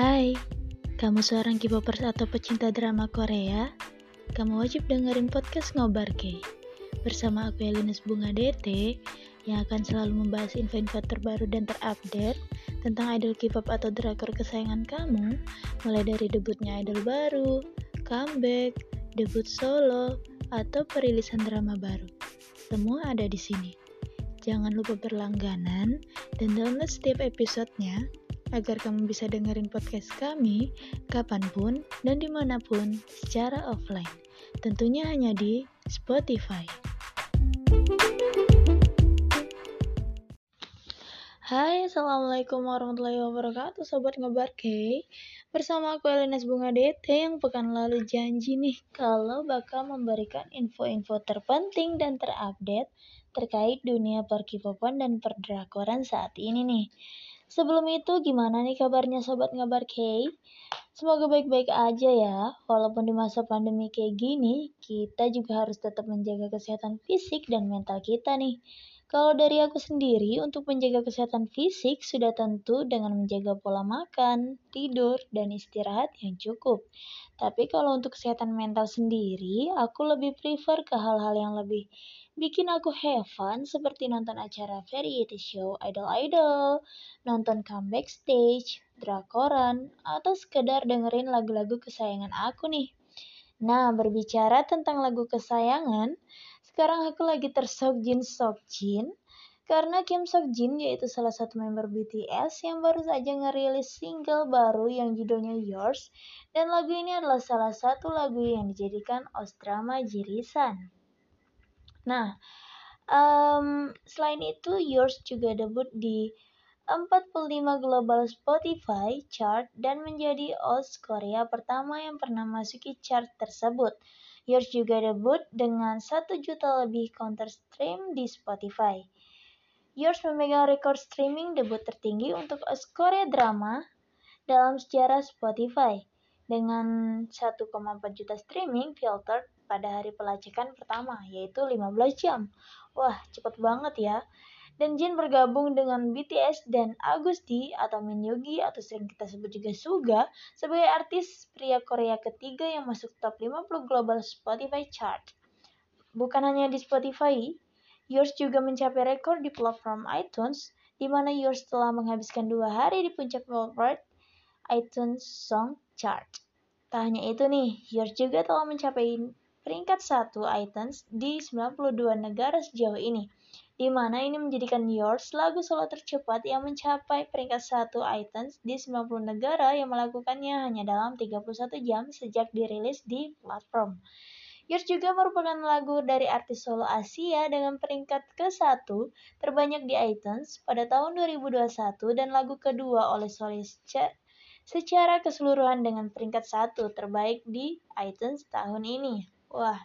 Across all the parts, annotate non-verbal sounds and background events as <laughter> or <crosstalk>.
Hai, kamu seorang K-popers atau pecinta drama Korea? Kamu wajib dengerin podcast Ngobar K. Bersama aku Elinus Bunga DT yang akan selalu membahas info-info terbaru dan terupdate tentang idol K-pop atau drakor kesayangan kamu, mulai dari debutnya idol baru, comeback, debut solo, atau perilisan drama baru. Semua ada di sini. Jangan lupa berlangganan dan download setiap episodenya agar kamu bisa dengerin podcast kami kapan pun dan di mana pun secara offline. Tentunya hanya di Spotify. Hai, Assalamualaikum warahmatullahi wabarakatuh Sobat Ngebar K Bersama aku Elinas Bunga DT yang pekan lalu janji nih Kalau bakal memberikan info-info terpenting dan terupdate Terkait dunia perkipopan dan perdrakoran saat ini nih Sebelum itu gimana nih kabarnya sobat ngabar K? Semoga baik-baik aja ya. Walaupun di masa pandemi kayak gini, kita juga harus tetap menjaga kesehatan fisik dan mental kita nih. Kalau dari aku sendiri, untuk menjaga kesehatan fisik sudah tentu dengan menjaga pola makan, tidur, dan istirahat yang cukup. Tapi kalau untuk kesehatan mental sendiri, aku lebih prefer ke hal-hal yang lebih bikin aku have fun seperti nonton acara variety show idol-idol, nonton comeback stage, drakoran, atau sekedar dengerin lagu-lagu kesayangan aku nih. Nah, berbicara tentang lagu kesayangan, sekarang aku lagi tersok Jin Sok Jin karena Kim Sok Jin yaitu salah satu member BTS yang baru saja ngerilis single baru yang judulnya Yours dan lagu ini adalah salah satu lagu yang dijadikan Ostrama Jirisan. Nah, um, selain itu Yours juga debut di 45 Global Spotify chart dan menjadi OS Korea pertama yang pernah masuki chart tersebut. Yours juga debut dengan 1 juta lebih counter stream di Spotify. Yours memegang rekor streaming debut tertinggi untuk Korea drama dalam sejarah Spotify dengan 1,4 juta streaming filter pada hari pelacakan pertama, yaitu 15 jam. Wah, cepet banget ya. Dan Jin bergabung dengan BTS dan Agusti atau Min Yogi atau sering kita sebut juga Suga sebagai artis pria Korea ketiga yang masuk top 50 global Spotify chart. Bukan hanya di Spotify, Yours juga mencapai rekor di platform iTunes, di mana Yours telah menghabiskan dua hari di puncak Billboard iTunes Song Chart. Tak hanya itu nih, Yours juga telah mencapai peringkat 1 iTunes di 92 negara sejauh ini, di mana ini menjadikan Yours lagu solo tercepat yang mencapai peringkat 1 iTunes di 90 negara yang melakukannya hanya dalam 31 jam sejak dirilis di platform. Yours juga merupakan lagu dari artis solo Asia dengan peringkat ke-1 terbanyak di iTunes pada tahun 2021 dan lagu kedua oleh solis secara keseluruhan dengan peringkat satu terbaik di iTunes tahun ini. Wah,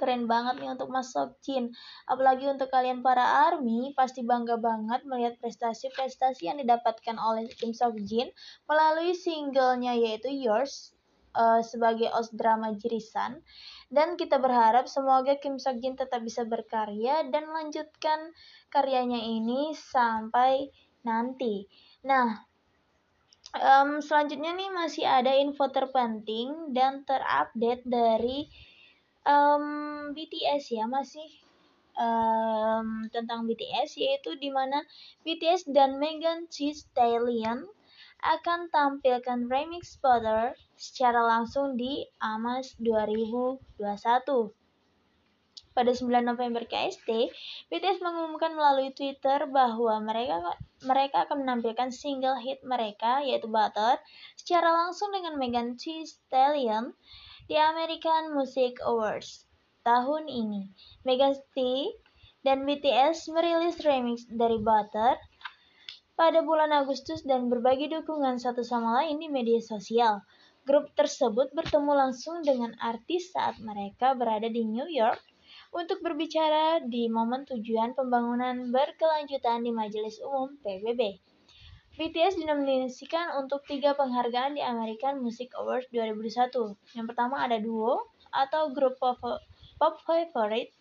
keren banget nih untuk Mas Jin. Apalagi untuk kalian para ARMY, pasti bangga banget melihat prestasi-prestasi yang didapatkan oleh Kim Sok Jin melalui singlenya yaitu Yours uh, sebagai os drama Jirisan. Dan kita berharap semoga Kim Sok Jin tetap bisa berkarya dan melanjutkan karyanya ini sampai nanti. Nah, um, selanjutnya nih masih ada info terpenting dan terupdate dari um, BTS ya masih um, tentang BTS yaitu di mana BTS dan Megan Thee Stallion akan tampilkan remix Butter secara langsung di AMAS 2021. Pada 9 November KST, BTS mengumumkan melalui Twitter bahwa mereka mereka akan menampilkan single hit mereka yaitu Butter secara langsung dengan Megan Thee Stallion di American Music Awards tahun ini. Megan Thee dan BTS merilis remix dari Butter pada bulan Agustus dan berbagi dukungan satu sama lain di media sosial. Grup tersebut bertemu langsung dengan artis saat mereka berada di New York untuk berbicara di momen tujuan pembangunan berkelanjutan di Majelis Umum PBB. BTS dinominasikan untuk tiga penghargaan di American Music Awards 2021. Yang pertama ada duo atau grup pop, pop favorite,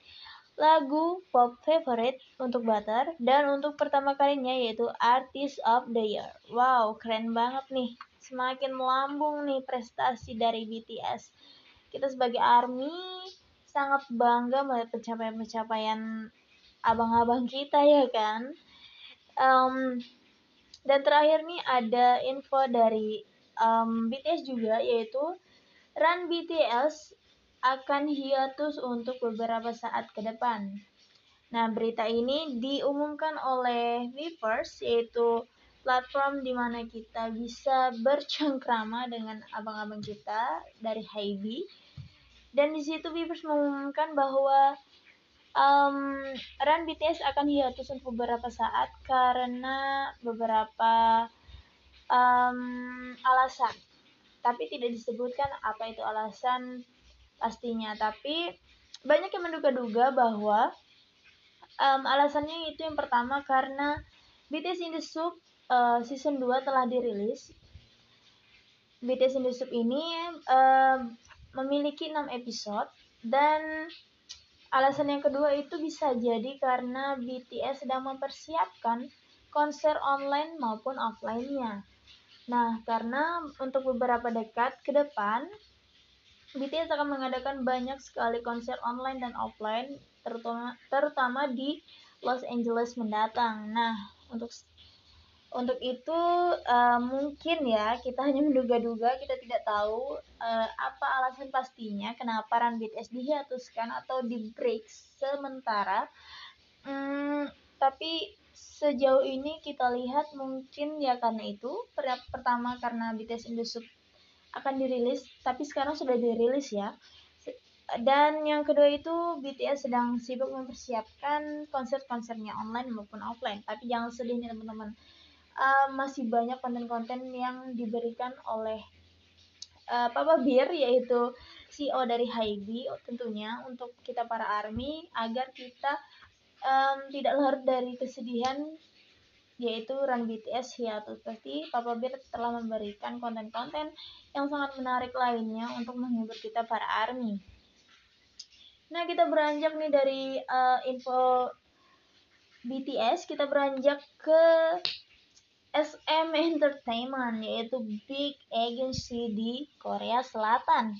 lagu pop favorite untuk Butter, dan untuk pertama kalinya yaitu Artist of the Year. Wow, keren banget nih. semakin melambung nih prestasi dari BTS. Kita sebagai ARMY sangat bangga melihat pencapaian-pencapaian abang-abang kita ya kan. Um, dan terakhir nih ada info dari um, BTS juga yaitu Run BTS akan hiatus untuk beberapa saat ke depan. Nah, berita ini diumumkan oleh Weverse yaitu platform di mana kita bisa bercengkrama dengan abang-abang kita dari Hybe. Dan di situ Weverse mengumumkan bahwa um, run BTS akan hiatus untuk beberapa saat karena beberapa um, alasan. Tapi tidak disebutkan apa itu alasan pastinya. Tapi banyak yang menduga-duga bahwa um, alasannya itu yang pertama karena BTS in the Soup uh, season 2 telah dirilis. BTS in the Soup ini uh, memiliki 6 episode dan alasan yang kedua itu bisa jadi karena BTS sedang mempersiapkan konser online maupun offline-nya. Nah, karena untuk beberapa dekat ke depan, BTS akan mengadakan banyak sekali konser online dan offline, terutama, terutama di Los Angeles mendatang. Nah, untuk untuk itu uh, mungkin ya kita hanya menduga-duga kita tidak tahu uh, apa alasan pastinya kenapa Run BTS dihiatuskan atau di break sementara. Hmm, tapi sejauh ini kita lihat mungkin ya karena itu. Pertama karena BTS in akan dirilis tapi sekarang sudah dirilis ya. Dan yang kedua itu BTS sedang sibuk mempersiapkan konser-konsernya online maupun offline. Tapi jangan sedih nih teman-teman uh, masih banyak konten-konten yang diberikan oleh uh, Papa Bir yaitu CEO dari Hybe tentunya untuk kita para ARMY agar kita um, tidak larut dari kesedihan yaitu Run BTS hiatus pasti Papa Bir telah memberikan konten-konten yang sangat menarik lainnya untuk menghibur kita para ARMY. Nah kita beranjak nih dari uh, info BTS kita beranjak ke SM Entertainment yaitu big agency di Korea Selatan.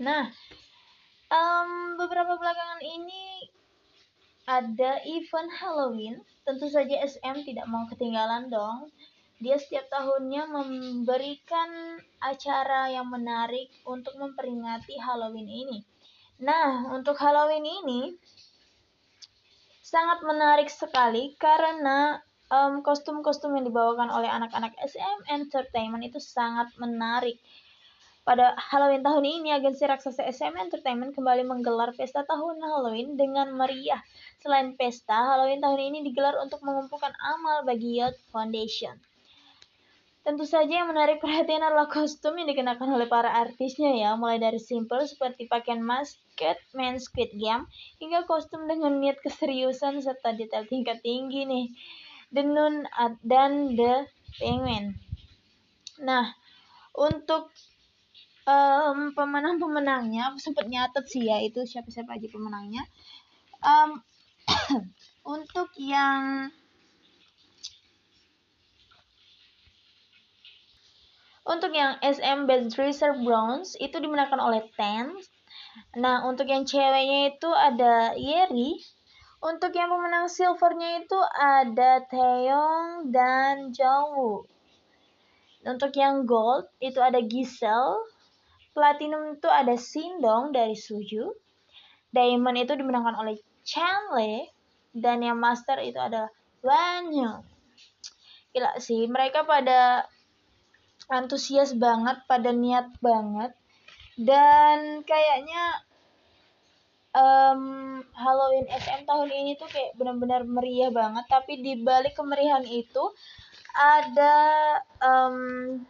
Nah, um, beberapa belakangan ini ada event Halloween. Tentu saja SM tidak mau ketinggalan dong. Dia setiap tahunnya memberikan acara yang menarik untuk memperingati Halloween ini. Nah, untuk Halloween ini sangat menarik sekali karena um, kostum-kostum yang dibawakan oleh anak-anak SM Entertainment itu sangat menarik. Pada Halloween tahun ini, agensi raksasa SM Entertainment kembali menggelar pesta tahun Halloween dengan meriah. Selain pesta, Halloween tahun ini digelar untuk mengumpulkan amal bagi Youth Foundation. Tentu saja yang menarik perhatian adalah kostum yang dikenakan oleh para artisnya ya, mulai dari simple seperti pakaian masket main Squid Game, hingga kostum dengan niat keseriusan serta detail tingkat tinggi nih. The Nun dan The Penguin. Nah, untuk um, pemenang-pemenangnya, sempat nyatet sih ya itu siapa-siapa aja pemenangnya. Um, <coughs> untuk yang Untuk yang SM Best Dresser Bronze itu dimenangkan oleh Ten. Nah, untuk yang ceweknya itu ada Yeri untuk yang pemenang silvernya itu ada Taeyong dan Jongwoo. Untuk yang gold itu ada Giselle. Platinum itu ada Sindong dari Suju. Diamond itu dimenangkan oleh Chanle. Dan yang master itu ada Wanyong. Gila sih, mereka pada antusias banget, pada niat banget. Dan kayaknya um, Halloween SM tahun ini tuh kayak benar-benar meriah banget tapi di balik kemeriahan itu ada um,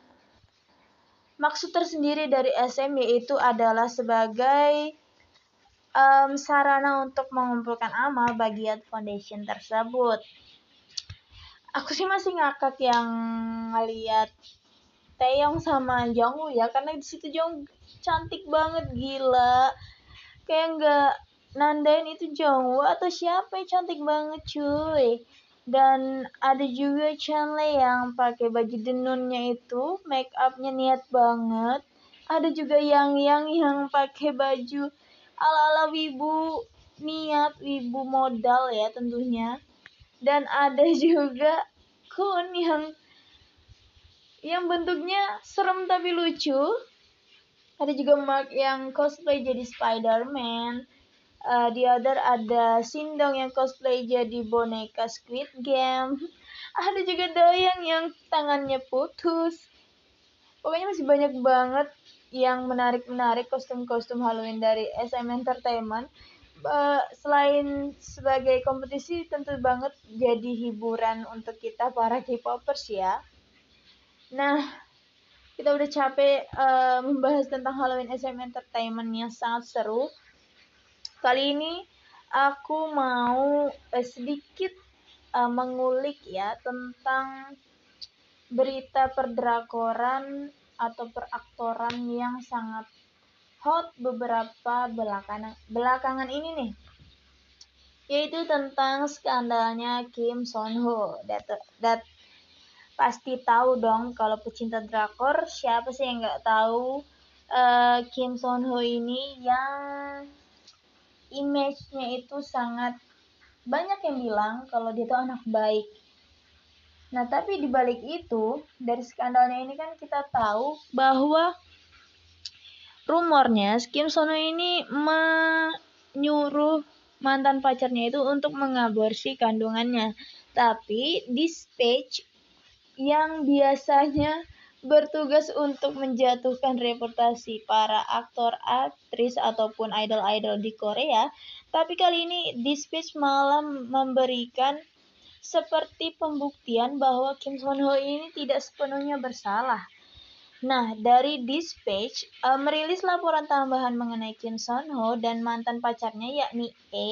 maksud tersendiri dari SM yaitu adalah sebagai um, sarana untuk mengumpulkan amal bagi Foundation tersebut. Aku sih masih ngakak yang ngeliat Taeyong sama Jongwoo ya karena di situ cantik banget gila kayak nggak nandain itu Jongwoo atau siapa yang cantik banget cuy. Dan ada juga Chanle yang pakai baju denunnya itu make upnya niat banget. Ada juga yang yang yang pakai baju ala ala wibu niat wibu modal ya tentunya. Dan ada <laughs> juga kun yang yang bentuknya serem tapi lucu ada juga Mark yang cosplay jadi Spider-Man. Uh, di other ada Sindong yang cosplay jadi boneka Squid Game. <laughs> Ada juga Doyang yang tangannya putus. Pokoknya masih banyak banget yang menarik-menarik kostum-kostum Halloween dari SM Entertainment. Uh, selain sebagai kompetisi tentu banget jadi hiburan untuk kita para K-popers ya. Nah kita udah capek uh, membahas tentang Halloween SM Entertainment yang sangat seru Kali ini aku mau eh, sedikit uh, mengulik ya tentang berita perdrakoran atau peraktoran yang sangat hot beberapa belakangan belakangan ini nih yaitu tentang skandalnya Kim Son Ho. Pasti tahu dong kalau pecinta drakor siapa sih yang nggak tahu uh, Kim Son Ho ini yang image-nya itu sangat banyak yang bilang kalau dia itu anak baik. Nah, tapi di balik itu, dari skandalnya ini kan kita tahu bahwa rumornya Kim Sono ini menyuruh mantan pacarnya itu untuk mengaborsi kandungannya. Tapi dispatch yang biasanya bertugas untuk menjatuhkan reputasi para aktor, aktris, ataupun idol-idol di Korea, tapi kali ini Dispatch malah memberikan seperti pembuktian bahwa Kim Son Ho ini tidak sepenuhnya bersalah. Nah, dari Dispatch uh, merilis laporan tambahan mengenai Kim Son Ho dan mantan pacarnya yakni A,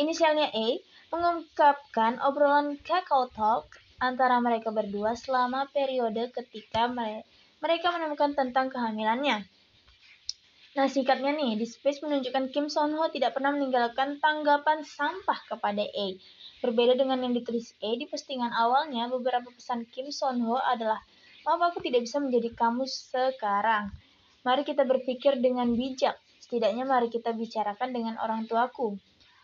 inisialnya A, mengungkapkan obrolan Kakao Talk antara mereka berdua selama periode ketika mereka menemukan tentang kehamilannya. Nah, singkatnya nih, di Space menunjukkan Kim Son Ho tidak pernah meninggalkan tanggapan sampah kepada A. Berbeda dengan yang ditulis A di postingan awalnya, beberapa pesan Kim Son Ho adalah, Maaf aku tidak bisa menjadi kamu sekarang. Mari kita berpikir dengan bijak. Setidaknya mari kita bicarakan dengan orang tuaku.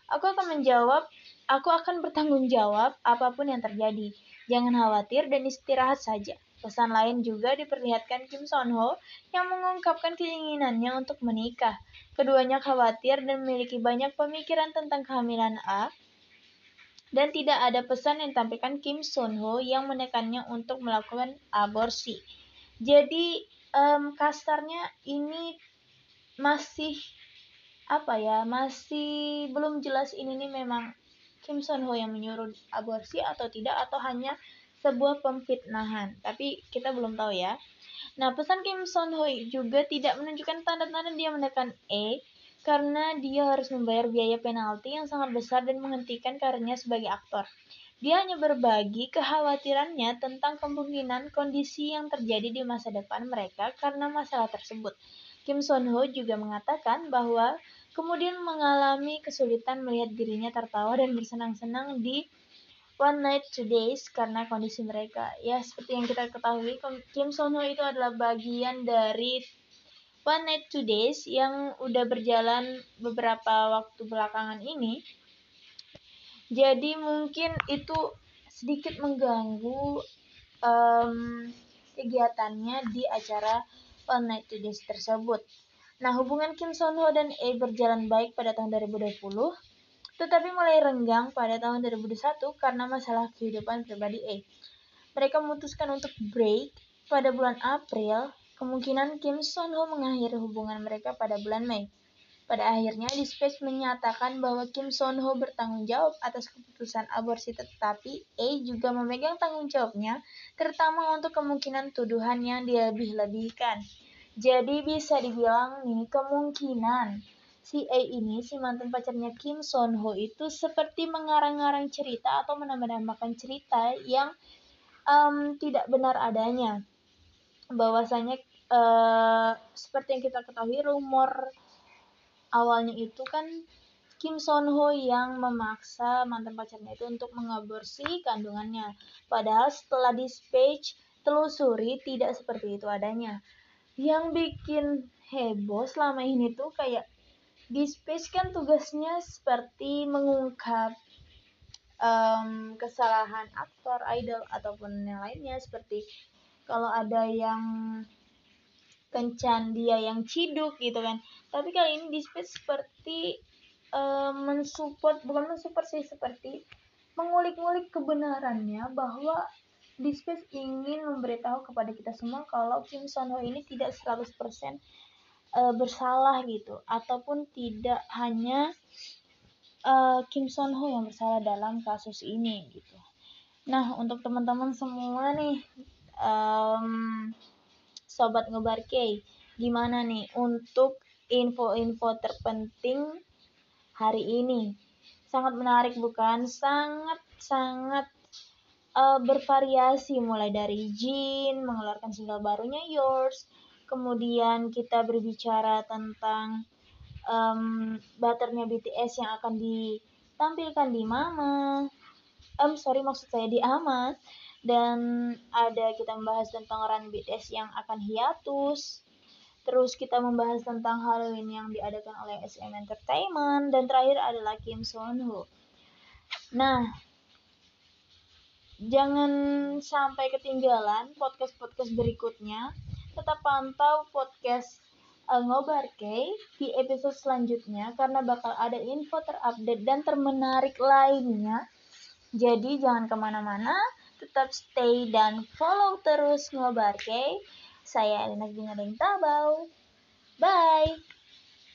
Aku akan menjawab, aku akan bertanggung jawab apa pun yang terjadi. Jangan khawatir dan istirahat saja. Pesan lain juga diperlihatkan Kim Son Ho yang mengungkapkan keinginannya untuk menikah. Keduanya khawatir dan memiliki banyak pemikiran tentang kehamilan A dan tidak ada pesan yang ditampilkan Kim Son Ho yang menekannya untuk melakukan aborsi. Jadi um, kasarnya ini masih apa ya masih belum jelas ini nih memang Kim Son Ho yang menyuruh aborsi atau tidak atau hanya sebuah pemfitnahan. Tapi kita belum tahu ya. Nah, pesan Kim Son Ho juga tidak menunjukkan tanda-tanda dia menekan E karena dia harus membayar biaya penalti yang sangat besar dan menghentikan karirnya sebagai aktor. Dia hanya berbagi kekhawatirannya tentang kemungkinan kondisi yang terjadi di masa depan mereka karena masalah tersebut. Kim Son Ho juga mengatakan bahwa kemudian mengalami kesulitan melihat dirinya tertawa dan bersenang-senang di One Night Two Days karena kondisi mereka. Ya, seperti yang kita ketahui, Kim Son Ho itu adalah bagian dari One Night Two Days yang udah berjalan beberapa waktu belakangan ini. Jadi mungkin itu sedikit mengganggu um, kegiatannya di acara One Night Two Days tersebut. Nah, hubungan Kim Son Ho dan E berjalan baik pada tahun 2020, tetapi mulai renggang pada tahun 2021 karena masalah kehidupan pribadi E. Mereka memutuskan untuk break pada bulan April, kemungkinan Kim Son Ho mengakhiri hubungan mereka pada bulan Mei. Pada akhirnya, Dispatch menyatakan bahwa Kim Son Ho bertanggung jawab atas keputusan aborsi tetapi E juga memegang tanggung jawabnya, terutama untuk kemungkinan tuduhan yang dilebih-lebihkan. Jadi bisa dibilang nih kemungkinan si A ini si mantan pacarnya Kim Son Ho itu seperti mengarang-arang cerita atau menambah-nambahkan cerita yang um, tidak benar adanya. Bahwasanya uh, seperti yang kita ketahui rumor awalnya itu kan Kim Son Ho yang memaksa mantan pacarnya itu untuk mengaborsi kandungannya. Padahal setelah dispatch telusuri tidak seperti itu adanya. Yang bikin heboh selama ini tuh kayak dispatch kan tugasnya seperti mengungkap um, kesalahan aktor, idol ataupun yang lainnya seperti kalau ada yang kencan dia yang ciduk gitu kan. Tapi kali ini dispatch seperti uh, mensupport bukan mensupport sih seperti mengulik-ngulik kebenarannya bahwa Dispatch ingin memberitahu kepada kita semua kalau Kim Son Ho ini tidak 100% uh, bersalah gitu ataupun tidak hanya uh, Kim Son Ho yang bersalah dalam kasus ini gitu. Nah untuk teman-teman semua nih um, sobat ngebar K, gimana nih untuk info-info terpenting hari ini. Sangat menarik bukan? Sangat sangat uh, bervariasi mulai dari Jin mengeluarkan single barunya Yours, kemudian kita berbicara tentang um, butternya BTS yang akan ditampilkan di Mama. Um, sorry maksud saya di Amat dan ada kita membahas tentang run BTS yang akan hiatus Terus kita membahas tentang Halloween yang diadakan oleh SM Entertainment dan terakhir adalah Kim Son Ho. Nah, jangan sampai ketinggalan podcast-podcast berikutnya. Tetap pantau podcast uh, Ngobar K di episode selanjutnya karena bakal ada info terupdate dan termenarik lainnya. Jadi jangan ke mana-mana, tetap stay dan follow terus Ngobar K. Saya Elina Ginadeng Tabau. Bye!